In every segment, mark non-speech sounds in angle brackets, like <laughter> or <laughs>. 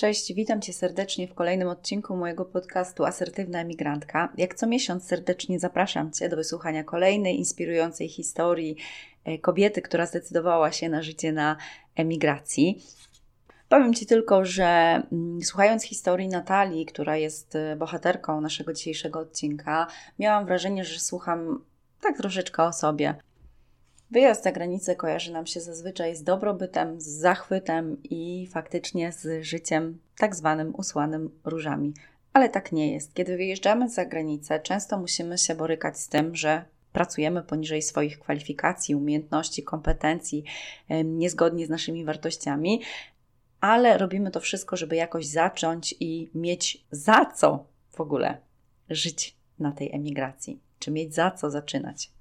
Cześć, witam Cię serdecznie w kolejnym odcinku mojego podcastu Asertywna Emigrantka. Jak co miesiąc serdecznie zapraszam Cię do wysłuchania kolejnej inspirującej historii e, kobiety, która zdecydowała się na życie na emigracji. Powiem Ci tylko, że mm, słuchając historii Natalii, która jest e, bohaterką naszego dzisiejszego odcinka, miałam wrażenie, że słucham tak troszeczkę o sobie. Wyjazd za granicę kojarzy nam się zazwyczaj z dobrobytem, z zachwytem i faktycznie z życiem tak zwanym usłanym różami. Ale tak nie jest. Kiedy wyjeżdżamy za granicę, często musimy się borykać z tym, że pracujemy poniżej swoich kwalifikacji, umiejętności, kompetencji, niezgodnie z naszymi wartościami, ale robimy to wszystko, żeby jakoś zacząć i mieć za co w ogóle żyć na tej emigracji, czy mieć za co zaczynać.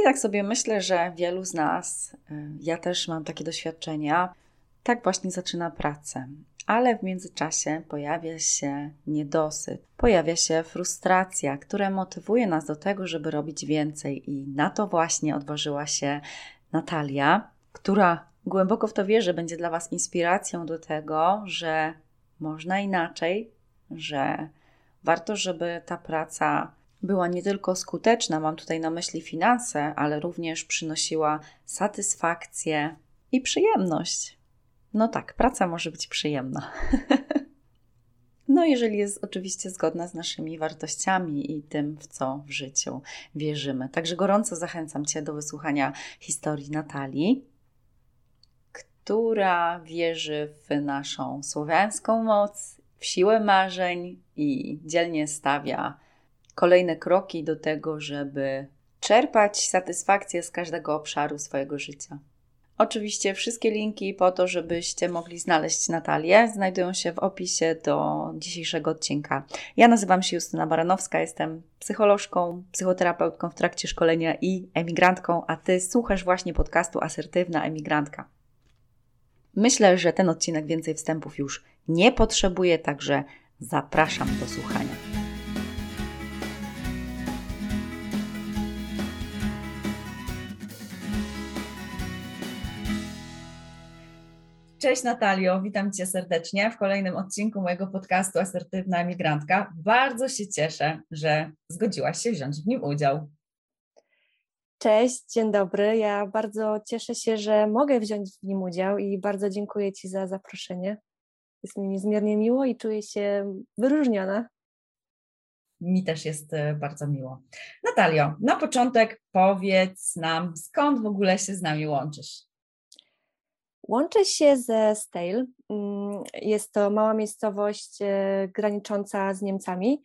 I tak sobie myślę, że wielu z nas, y, ja też mam takie doświadczenia, tak właśnie zaczyna pracę. Ale w międzyczasie pojawia się niedosyt, pojawia się frustracja, która motywuje nas do tego, żeby robić więcej. I na to właśnie odważyła się Natalia, która głęboko w to wierzy, będzie dla Was inspiracją do tego, że można inaczej, że warto, żeby ta praca była nie tylko skuteczna, mam tutaj na myśli finanse, ale również przynosiła satysfakcję i przyjemność. No tak, praca może być przyjemna. <laughs> No, jeżeli jest oczywiście zgodna z naszymi wartościami i tym, w co w życiu wierzymy. Także gorąco zachęcam Cię do wysłuchania historii Natalii, która wierzy w naszą słowiańską moc, w siłę marzeń i dzielnie stawia kolejne kroki do tego, żeby czerpać satysfakcję z każdego obszaru swojego życia. Oczywiście wszystkie linki po to, żebyście mogli znaleźć Natalię, znajdują się w opisie do dzisiejszego odcinka. Ja nazywam się Justyna Baranowska, jestem psycholożką, psychoterapeutką w trakcie szkolenia i emigrantką, a Ty słuchasz właśnie podcastu Asertywna Emigrantka. Myślę, że ten odcinek więcej wstępów już nie potrzebuje, także zapraszam do słuchania. Cześć Natalio, witam Cię serdecznie w kolejnym odcinku mojego podcastu Asertywna Emigrantka. Bardzo się cieszę, że zgodziłaś się wziąć w nim udział. Cześć, dzień dobry. Ja bardzo cieszę się, że mogę wziąć w nim udział i bardzo dziękuję Ci za zaproszenie. Jest mi niezmiernie miło i czuję się wyróżniona. Mi też jest e, bardzo miło. Natalio, na początek powiedz nam, skąd w ogóle się z nami łączysz? Łączę się ze Stale. Mm, jest to mała miejscowość e, granicząca z Niemcami,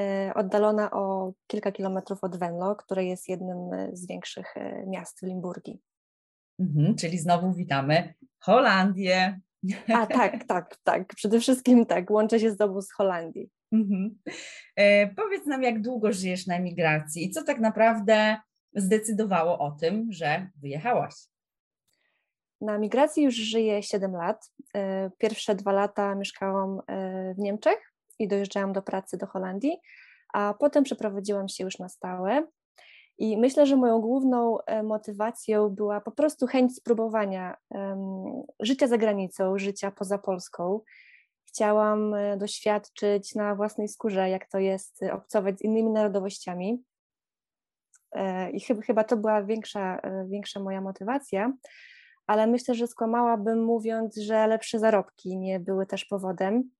e, oddalona o kilka kilometrów od Venlo, które jest jednym z większych e, miast w Limburgii. Mhm, czyli znowu witamy Holandię. A tak, <laughs> tak, tak. Przede wszystkim tak, łączę się znowu z Holandii. Mhm. E, powiedz nam, jak długo żyjesz na emigracji i co tak naprawdę zdecydowało o tym, że wyjechałaś? Na migracji już żyję 7 lat. E, pierwsze dwa lata mieszkałam e, w Niemczech i dojeżdżałam do pracy do Holandii, a potem przeprowadziłam się już na stałe. I myślę, że moją główną e, motywacją była po prostu chęć spróbowania życia za granicą, życia poza Polską. Chciałam doświadczyć na własnej skórze, jak to jest obcować z innymi narodowościami. I chyba to była większa, większa moja motywacja ale myślę, że skłamałabym mówiąc, że lepsze zarobki nie były też powodem.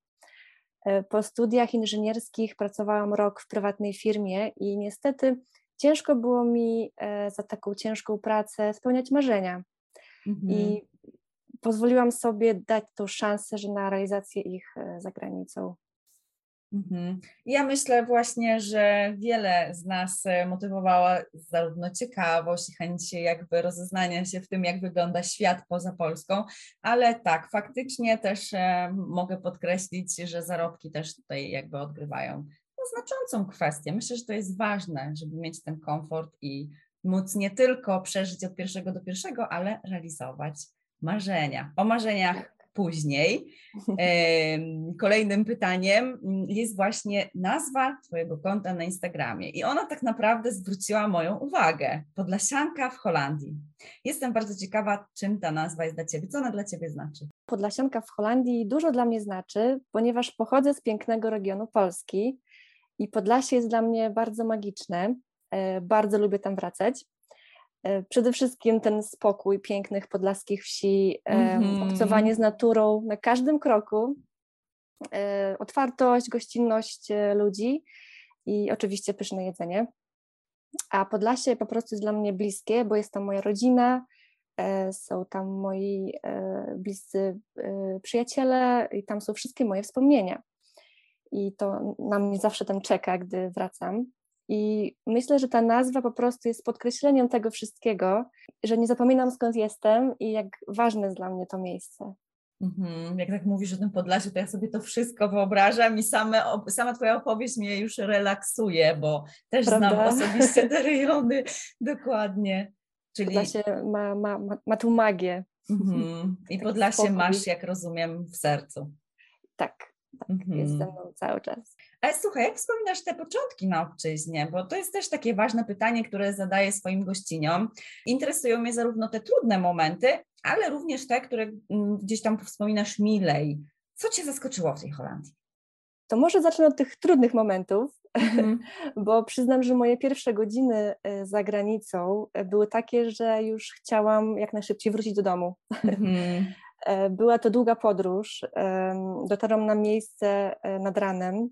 E, po studiach inżynierskich pracowałam rok w prywatnej firmie i niestety ciężko było mi e, za taką ciężką pracę spełniać marzenia. Mhm. I pozwoliłam sobie dać tą szansę, że na realizację ich e, za granicą. Mhm. Ja myślę właśnie, że wiele z nas e, motywowała zarówno ciekawość i chęć jakby rozeznania się w tym, jak wygląda świat poza Polską, ale tak, faktycznie też e, mogę podkreślić, że zarobki też tutaj jakby odgrywają no, znaczącą kwestię. Myślę, że to jest ważne, żeby mieć ten komfort i móc nie tylko przeżyć od pierwszego do pierwszego, ale realizować marzenia. O marzeniach później. Kolejnym pytaniem jest właśnie nazwa Twojego konta na Instagramie. I ona tak naprawdę zwróciła moją uwagę. Podlasianka w Holandii. Jestem bardzo ciekawa, czym ta nazwa jest dla Ciebie. Co ona dla Ciebie znaczy? Podlasianka w Holandii dużo dla mnie znaczy, ponieważ pochodzę z pięknego regionu Polski i Podlasie jest dla mnie bardzo magiczne. E, bardzo lubię tam wracać. E, przede wszystkim ten spokój pięknych podlaskich wsi, mm-hmm. obcowanie z naturą na każdym kroku, otwartość, gościnność ludzi i oczywiście pyszne jedzenie. A Podlasie po prostu jest dla mnie bliskie, bo jest tam moja rodzina, są tam moi bliscy przyjaciele i tam są wszystkie moje wspomnienia. I to na mnie zawsze tam czeka, gdy wracam. I myślę, że ta nazwa po prostu jest podkreśleniem tego wszystkiego, że nie zapominam skąd jestem i jak ważne jest dla mnie to miejsce. Mhm. Jak tak mówisz o tym Podlasiu, to ja sobie to wszystko wyobrażam i same, sama Twoja opowieść mnie już relaksuje, bo też Prawda? znam osobiście te <laughs> rejony dokładnie. Czyli... Podlasie ma, ma, ma, ma tu magię. Mhm. I Podlasie spokój. masz, jak rozumiem, w sercu. Tak, tak, mhm. jest ze mną cały czas. Ale słuchaj, jak wspominasz te początki na obczyźnie? Bo to jest też takie ważne pytanie, które zadaję swoim gościniom. Interesują mnie zarówno te trudne momenty, ale również te, które mm, gdzieś tam wspominasz milej. Co Cię zaskoczyło w tej Holandii? To może zacznę od tych trudnych momentów, mm. <laughs> bo przyznam, że moje pierwsze godziny e, za granicą e, były takie, że już chciałam jak najszybciej wrócić do domu. Mm. <laughs> Była to długa podróż. Dotarłam na miejsce nad ranem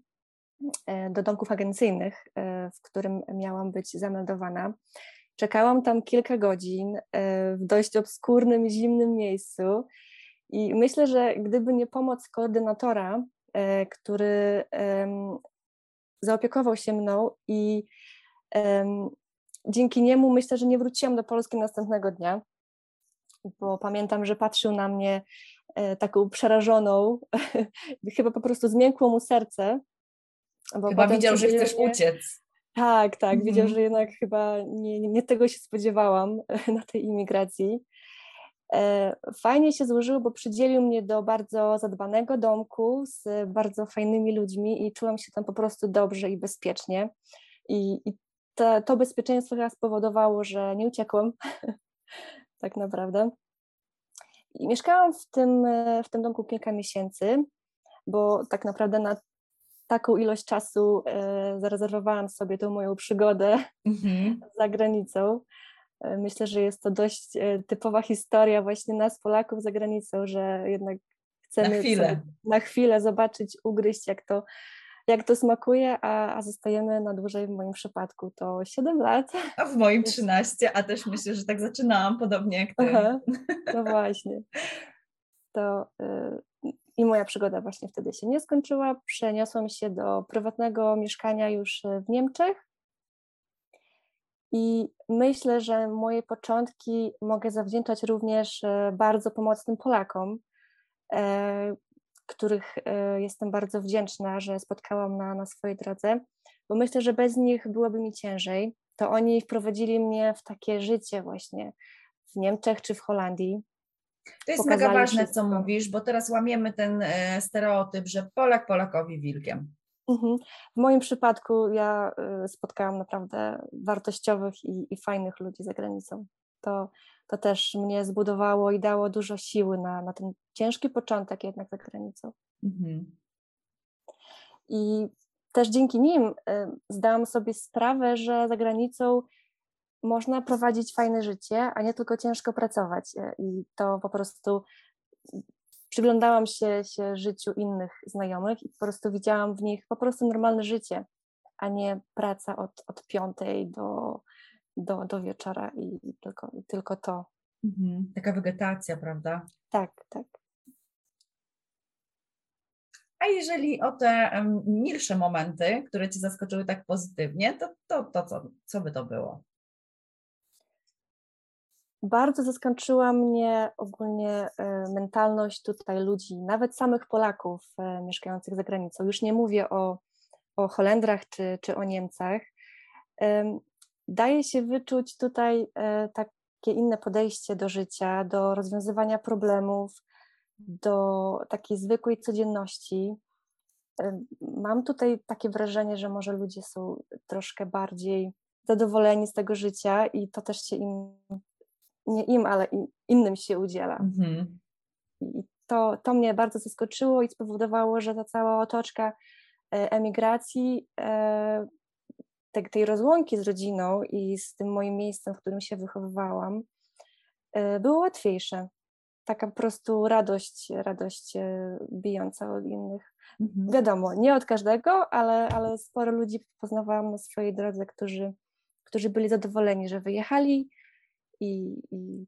do domków agencyjnych, w którym miałam być zameldowana. Czekałam tam kilka godzin w dość obskurnym, zimnym miejscu i myślę, że gdyby nie pomoc koordynatora, który zaopiekował się mną i dzięki niemu myślę, że nie wróciłam do Polski następnego dnia bo pamiętam, że patrzył na mnie e, taką przerażoną, <laughs> chyba po prostu zmiękło mu serce. Bo chyba widział, że chcesz uciec. Tak, tak, mm widział, że jednak chyba nie, nie tego się spodziewałam <laughs> na tej imigracji. E, fajnie się złożyło, bo przydzielił mnie do bardzo zadbanego domku z bardzo fajnymi ludźmi i czułam się tam po prostu dobrze i bezpiecznie. I, i to, to bezpieczeństwo chyba spowodowało, że nie uciekłam, <laughs> tak naprawdę. I mieszkałam w tym, w tym domku kilka miesięcy, bo tak naprawdę na taką ilość czasu e, zarezerwowałam sobie tą moją przygodę mm-hmm. <laughs> za granicą. E, myślę, że jest to dość e, typowa historia właśnie nas, Polaków za granicą, że jednak chcemy na chwilę, na chwilę zobaczyć, ugryźć, jak to jak to smakuje, a, a zostajemy na dłużej w moim przypadku to 7 lat. A w moim 13, a też myślę, że tak zaczynałam podobnie jak ty. Aha, <laughs> no właśnie. To i moja przygoda właśnie wtedy się nie skończyła. Przeniosłam się do prywatnego mieszkania już w Niemczech. I myślę, że moje początki mogę zawdzięczać również y, bardzo pomocnym Polakom, e, których e, jestem bardzo wdzięczna, że spotkałam na, na swojej drodze, bo myślę, że bez nich byłoby mi ciężej. To oni wprowadzili mnie w takie życie właśnie w Niemczech czy w Holandii. To jest mega ważne, wszystko. co mówisz, bo teraz łamiemy ten e, stereotyp, że Polak Polakowi wilkiem. Mhm. W moim przypadku ja e, spotkałam naprawdę wartościowych i, i fajnych ludzi za granicą. To, to też mnie zbudowało i dało dużo siły na, na ten ciężki początek jednak za granicą. Mhm. I też dzięki nim y, zdałam sobie sprawę, że za granicą można prowadzić fajne życie, a nie tylko ciężko pracować. Y, I to po prostu przyglądałam się, się życiu innych znajomych i po prostu widziałam w nich po prostu normalne życie, a nie praca od, od piątej do, do, do wieczora i tylko, tylko to. Mhm. Taka wegetacja, prawda? Tak, tak. A jeżeli o te um, milsze momenty, które Cię zaskoczyły tak pozytywnie, to, to, to co, co by to było? Bardzo zaskoczyła mnie ogólnie e, mentalność tutaj ludzi, nawet samych Polaków e, mieszkających za granicą. Już nie mówię o, o Holendrach czy, czy o Niemcach. daje się wyczuć tutaj e, takie inne podejście do życia, do rozwiązywania problemów, do takiej zwykłej codzienności. Mam tutaj takie wrażenie, że może ludzie są troszkę bardziej zadowoleni z tego życia i to też się im, nie im, ale innym się udziela. Mhm. I to, to mnie bardzo zaskoczyło i spowodowało, że ta cała otoczka e, emigracji, e, tej, tej rozłąki z rodziną i z tym moim miejscem, w którym się wychowywałam, e, było łatwiejsze. Taka po prostu radość, radość bijąca od innych. Mhm. Wiadomo, nie od każdego, ale, ale sporo ludzi poznawałam na swojej drodze, którzy, którzy byli zadowoleni, że wyjechali i, i,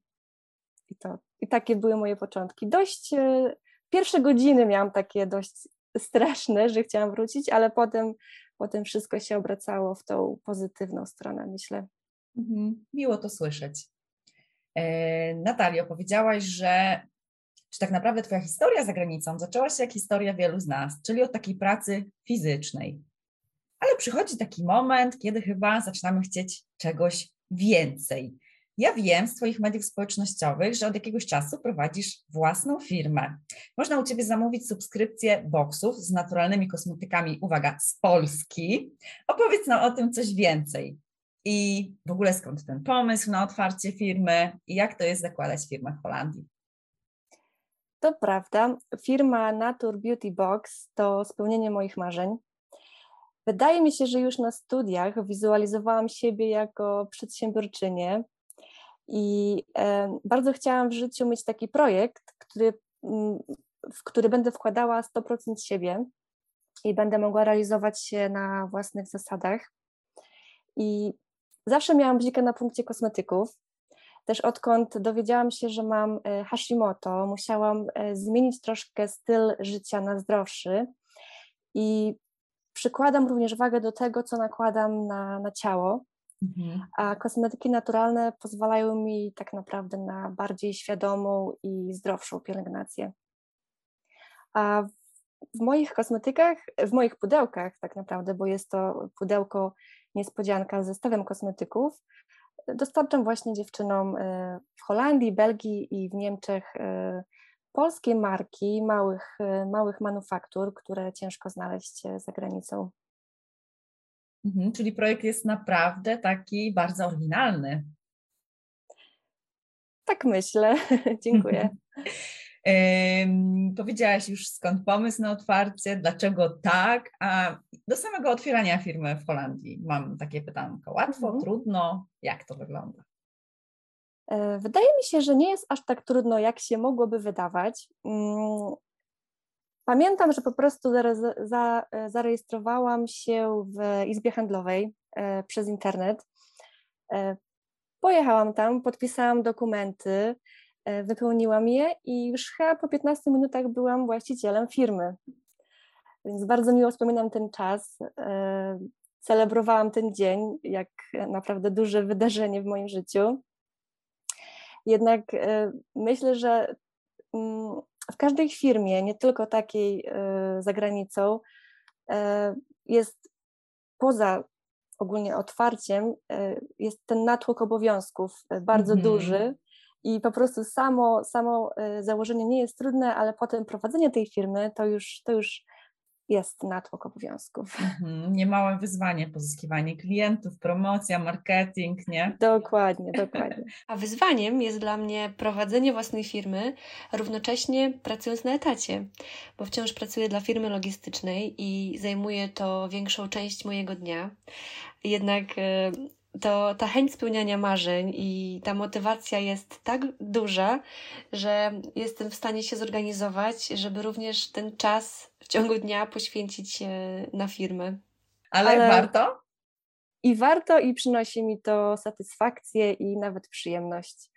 i to. I takie były moje początki. Dość, e, pierwsze godziny miałam takie dość straszne, że chciałam wrócić, ale potem, potem wszystko się obracało w tą pozytywną stronę, myślę. Mhm. Miło to słyszeć. E, Natalio, powiedziałaś, że czy tak naprawdę Twoja historia za granicą zaczęła się jak historia wielu z nas, czyli od takiej pracy fizycznej. Ale przychodzi taki moment, kiedy chyba zaczynamy chcieć czegoś więcej. Ja wiem z Twoich mediów społecznościowych, że od jakiegoś czasu prowadzisz własną firmę. Można u Ciebie zamówić subskrypcję boksów z naturalnymi kosmetykami, uwaga, z Polski. Opowiedz nam o tym coś więcej. I w ogóle skąd ten pomysł na otwarcie firmy i jak to jest zakładać firmę w Holandii? To prawda. Firma Natur Beauty Box to spełnienie moich marzeń. Wydaje mi się, że już na studiach wizualizowałam siebie jako przedsiębiorczynię, i bardzo chciałam w życiu mieć taki projekt, który, mm, w który będę wkładała 100% siebie i będę mogła realizować się na własnych zasadach. I zawsze miałam bzikę na punkcie kosmetyków. Też odkąd dowiedziałam się, że mam e, Hashimoto, musiałam e, zmienić troszkę styl życia na zdrowszy i przykładam również wagę do tego, co nakładam na, na ciało. Mhm. A kosmetyki naturalne pozwalają mi tak naprawdę na bardziej świadomą i zdrowszą pielęgnację. A w moich kosmetykach, w moich pudełkach tak naprawdę, bo jest to pudełko niespodzianka z zestawem kosmetyków, dostarczam właśnie dziewczynom e, w Holandii, Belgii i w Niemczech e, polskie marki małych, e, małych manufaktur, które ciężko znaleźć za granicą. Mhm, czyli projekt jest naprawdę taki bardzo oryginalny. Tak myślę. <laughs> Dziękuję. <laughs> Powiedziałaś już skąd pomysł na otwarcie, dlaczego tak, a do samego otwierania firmy w Holandii mam takie pytanko. Łatwo, mhm. trudno? Jak to wygląda? E, wydaje mi się, że nie jest aż tak trudno, jak się mogłoby wydawać. Pamiętam, że po prostu e, zarejestrowałam się w Izbie Handlowej e, przez internet. E, pojechałam tam, podpisałam dokumenty, wypełniłam je i już chyba po 15 minutach byłam właścicielem firmy. Więc bardzo miło wspominam ten czas. Celebrowałam ten dzień jak naprawdę duże wydarzenie w moim życiu. Jednak myślę, że mm, w każdej firmie, nie tylko takiej e, za granicą, e, jest poza ogólnie otwarciem, e, jest ten natłok obowiązków bardzo mm -hmm. duży i po prostu samo, samo założenie nie jest trudne, ale potem prowadzenie tej firmy to już, to już jest natłok obowiązków. Mhm, niemałe wyzwanie, pozyskiwanie klientów, promocja, marketing, nie? Dokładnie, dokładnie. <laughs> A wyzwaniem jest dla mnie prowadzenie własnej firmy, równocześnie pracując na etacie, bo wciąż pracuję dla firmy logistycznej i zajmuje to większą część mojego dnia. Jednak e, to ta chęć spełniania marzeń i ta motywacja jest tak duża, że jestem w stanie się zorganizować, żeby również ten czas w ciągu dnia poświęcić na firmę. Ale, Ale warto? I warto, i przynosi mi to satysfakcję i nawet przyjemność.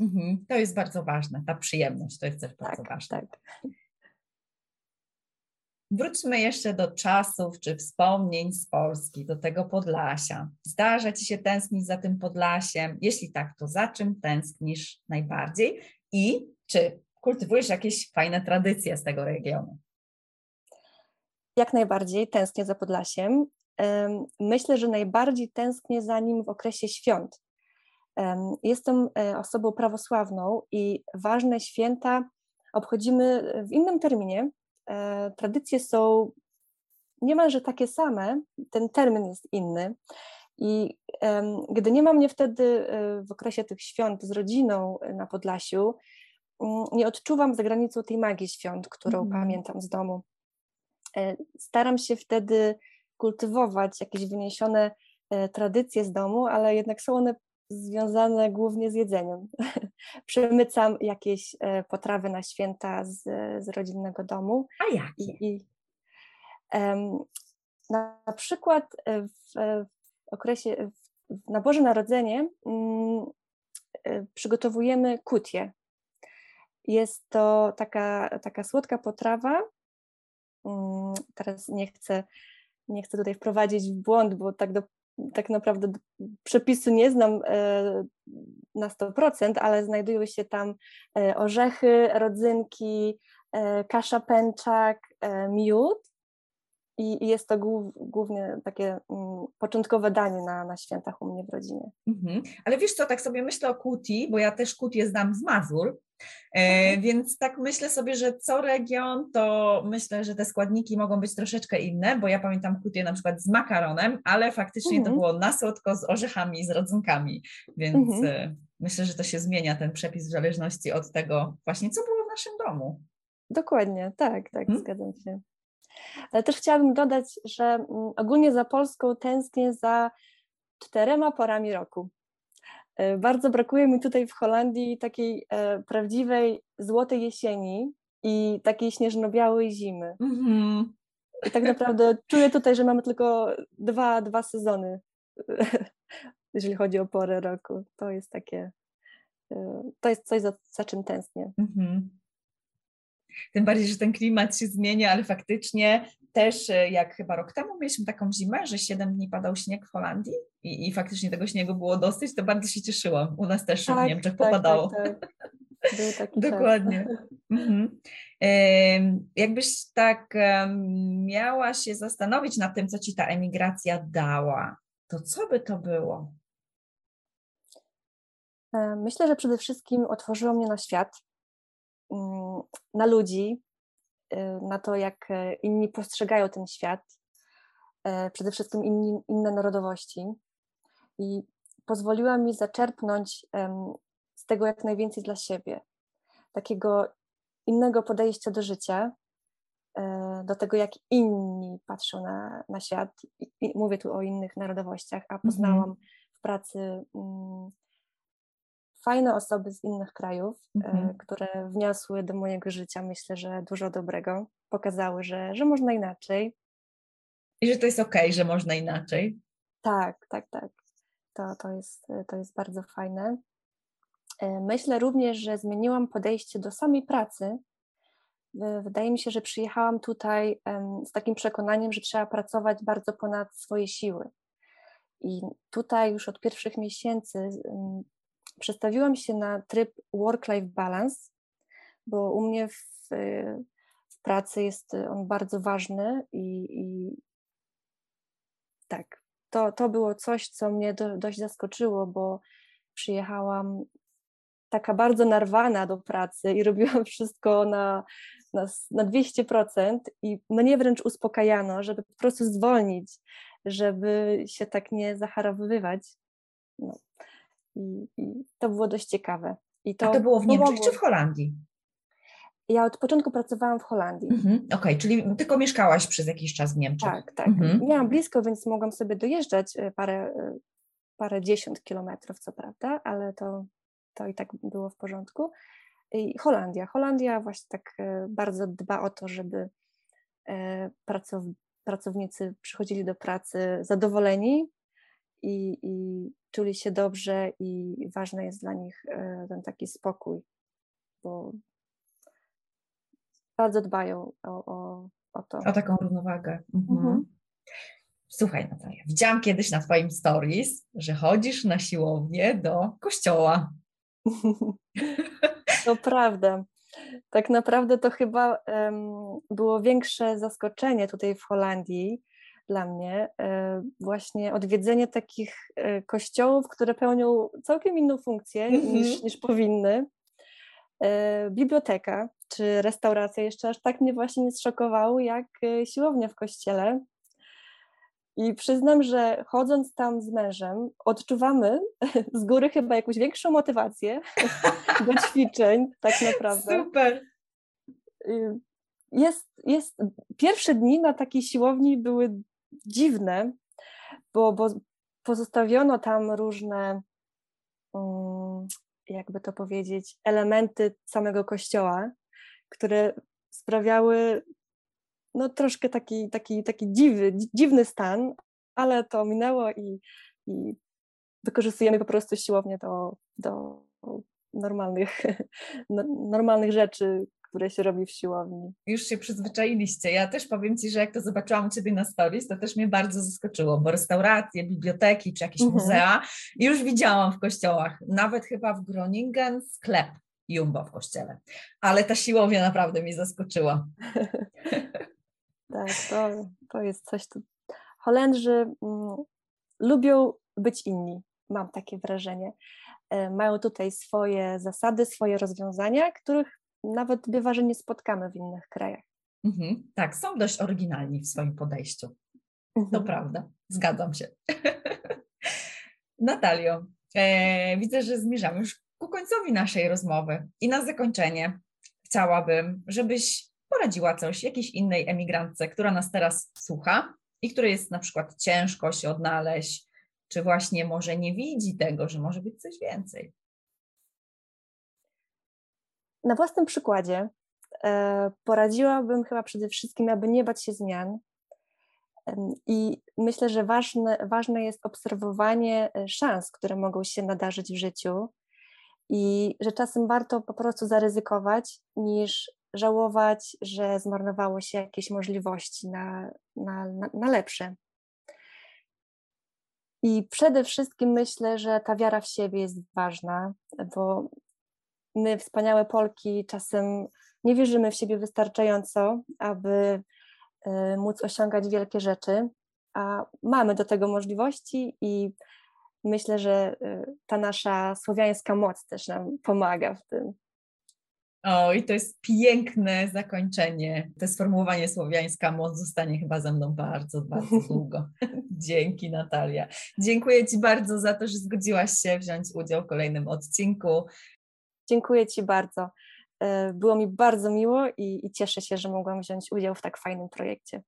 Mhm, to jest bardzo ważne, ta przyjemność to jest też bardzo tak, ważne. Tak. Wróćmy jeszcze do czasów czy wspomnień z Polski, do tego Podlasia. Zdarza Ci się tęsknić za tym Podlasiem? Jeśli tak, to za czym tęsknisz najbardziej? I czy kultywujesz jakieś fajne tradycje z tego regionu? Jak najbardziej tęsknię za Podlasiem. Myślę, że najbardziej tęsknię za nim w okresie świąt. Jestem e, osobą prawosławną i ważne święta obchodzimy w innym terminie. Tradycje są niemalże takie same, ten termin jest inny. I gdy nie ma mnie wtedy w okresie tych świąt z rodziną na Podlasiu, mm, nie odczuwam za granicą tej magii świąt, którą mm. pamiętam z domu. E, staram się wtedy kultywować jakieś wyniesione e, tradycje z domu, ale jednak są one związane głównie z jedzeniem. <laughs> Przemycam jakieś e, potrawy na święta z, z rodzinnego domu. A jakie? I, i, um, na, na, przykład w, w okresie, w, na Boże Narodzenie um, przygotowujemy kutię. Jest to taka, taka słodka potrawa, Mm, teraz nie chcę, nie chcę tutaj wprowadzić w błąd, bo tak, do, tak naprawdę przepisu nie znam e, na 100%, ale znajdują się tam e, orzechy, rodzynki, e, kasza pęczak, miód i, jest to głów, głównie takie mm, początkowe danie na, na świętach u mnie w rodzinie. Mhm. Ale wiesz co, tak sobie myślę o kuti, bo ja też kutię znam z Mazur, e, więc tak myślę sobie, że co region, to myślę, że te składniki mogą być troszeczkę inne, bo ja pamiętam kutię na przykład z makaronem, ale faktycznie mhm. to było na słodko z orzechami, z rodzynkami, więc mhm. E, myślę, że to się zmienia ten przepis w zależności od tego właśnie, co było w naszym domu. Dokładnie, tak, tak, hmm? zgadzam się. Ale też chciałabym dodać, że mm, ogólnie za Polską tęsknię za czterema porami roku. E, bardzo brakuje mi tutaj w Holandii takiej e, prawdziwej złotej jesieni i takiej śnieżno-białej zimy. Mm-hmm. I tak naprawdę czuję tutaj, że mamy tylko dwa, dwa sezony, <laughs> jeżeli chodzi o porę roku. To jest takie, e, to jest coś, za, za czym tęsknię. Mm-hmm. Tym bardziej, że ten klimat się zmienia, ale faktycznie też e, jak chyba rok temu mieliśmy taką zimę, że 7 dni padał śnieg w Holandii i, i faktycznie tego śniegu było dosyć, to bardzo się cieszyłam. U nas też tak, w Niemczech tak, popadało. Tak, tak. <laughs> Dokładnie. <laughs> Mhm. jakbyś tak miała się zastanowić nad tym, co ci ta emigracja dała, to co by to było? E, myślę, że przede wszystkim otworzyło mnie na świat, na ludzi, y, na to, jak e, inni postrzegają ten świat, e, przede wszystkim inni, inne narodowości. I pozwoliła mi zaczerpnąć z tego jak najwięcej dla siebie. Takiego innego podejścia do życia, e, do tego, jak inni patrzą na, na świat. I mówię tu o innych narodowościach, a poznałam mm -hmm. w pracy mm, fajne osoby z innych krajów, mm-hmm. które wniosły do mojego życia, myślę, że dużo dobrego, pokazały, że, że można inaczej. I że to jest okej, okay, że można inaczej. Tak, tak, tak. To, to, jest, to jest bardzo fajne. E, myślę również, że zmieniłam podejście do samej pracy. Wydaje mi się, że przyjechałam tutaj z takim przekonaniem, że trzeba pracować bardzo ponad swoje siły. I tutaj już od pierwszych miesięcy przestawiłam się na tryb work-life balance, bo u mnie w, w pracy jest on bardzo ważny i, i tak, to, to było coś, co mnie do, dość zaskoczyło, bo przyjechałam taka bardzo narwana do pracy i robiłam <laughs> wszystko na, na, na 200% i mnie wręcz uspokajano, żeby po prostu zwolnić, żeby się tak nie zacharowywać. No. I, I, to było dość ciekawe. I to, A to było w Niemczech czy w Holandii? Ja od początku pracowałam w Holandii. Mhm, Okej, okay, czyli tylko mieszkałaś przez jakiś czas w Niemczech. Tak, tak. Mhm. Miałam blisko, więc mogłam sobie dojeżdżać e, parę, e, parę dziesiąt kilometrów, co prawda, ale to, to i tak było w porządku. I Holandia. Holandia właśnie tak e, bardzo dba o to, żeby pracow, pracownicy przychodzili do pracy zadowoleni i, i czuli się dobrze i ważny jest dla nich e, ten taki spokój, bo bardzo dbają o, o, o to. O taką równowagę. Mhm. Mhm. Słuchaj, Natalia, widziałam kiedyś na Twoim stories, że chodzisz na siłownię do kościoła. <laughs> To prawda. Tak naprawdę to chyba um, było większe zaskoczenie tutaj w Holandii, dla mnie e, właśnie odwiedzenie takich e, kościołów, które pełnią całkiem inną funkcję mm -hmm. niż, niż powinny. e, biblioteka czy restauracja jeszcze aż tak mnie właśnie nie zszokowały jak siłownia w kościele. I przyznam, że chodząc tam z mężem, odczuwamy <laughs> z góry chyba jakąś większą motywację <laughs> do ćwiczeń, tak naprawdę. Super. Y, jest, jest, pierwsze dni na takiej siłowni były dziwne, bo, bo pozostawiono tam różne, mm, jakby to powiedzieć, elementy samego kościoła, które sprawiały no, troszkę taki, taki, taki dziwny, dziwny stan, ale to minęło i, i wykorzystujemy po prostu siłownię do, do normalnych, <laughs> no, normalnych rzeczy, które się robi w siłowni. Już się przyzwyczailiście. Ja też powiem Ci, że jak to zobaczyłam Ciebie na stories, to też mnie bardzo zaskoczyło, bo restauracje, biblioteki czy jakieś mhm. muzea już widziałam w kościołach. Nawet chyba w Groningen sklep Jumbo w kościele. Ale ta siłownia naprawdę mnie zaskoczyła. <laughs> tak, to, to jest coś, tu. Holendrzy mm, lubią być inni, mam takie wrażenie. E, mają tutaj swoje zasady, swoje rozwiązania, których nawet bywa, że nie spotkamy w innych krajach. Mhm, tak, są dość oryginalni w swoim podejściu. Mhm. To prawda, zgadzam się. <laughs> Natalio, e, widzę, że zmierzamy już ku końcowi naszej rozmowy i na zakończenie chciałabym, żebyś poradziła coś jakiejś innej emigrantce, która nas teraz słucha i której jest na przykład ciężko się odnaleźć, czy właśnie może nie widzi tego, że może być coś więcej na własnym przykładzie e, poradziłabym chyba przede wszystkim, aby nie bać się zmian. I myślę, że ważne, ważne jest obserwowanie e, szans, które mogą się nadarzyć w życiu, i że czasem warto po prostu zaryzykować, niż żałować, że zmarnowało się jakieś możliwości na, na, na, na lepsze. I przede wszystkim myślę, że ta wiara w siebie jest ważna, bo my, wspaniałe Polki, czasem nie wierzymy w siebie wystarczająco, aby e, móc osiągać wielkie rzeczy, a mamy do tego możliwości i myślę, że e, ta nasza słowiańska moc też nam pomaga w tym. O, i to jest piękne zakończenie. To sformułowanie słowiańska moc zostanie chyba ze mną bardzo, bardzo <laughs> długo. Dzięki Natalia. Dziękuję Ci bardzo za to, że zgodziłaś się wziąć udział w kolejnym odcinku. Dziękuję Ci bardzo. E, było mi bardzo miło i, i cieszę się, że mogłam wziąć udział w tak fajnym projekcie.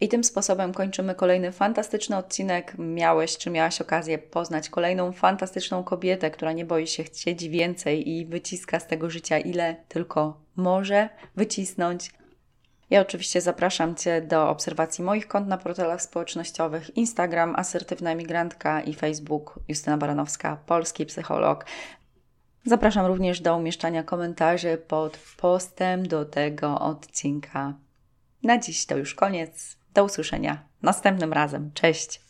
I tym sposobem kończymy kolejny fantastyczny odcinek. Miałeś czy miałaś okazję poznać kolejną fantastyczną kobietę, która nie boi się chcieć więcej i wyciska z tego życia ile tylko może wycisnąć. Ja oczywiście zapraszam Cię do obserwacji moich kont na portalach społecznościowych Instagram Asertywna Emigrantka i Facebook Justyna Baranowska, polski psycholog. Zapraszam również do umieszczania komentarzy pod postem do tego odcinka. Na dziś to już koniec. Do usłyszenia następnym razem. Cześć!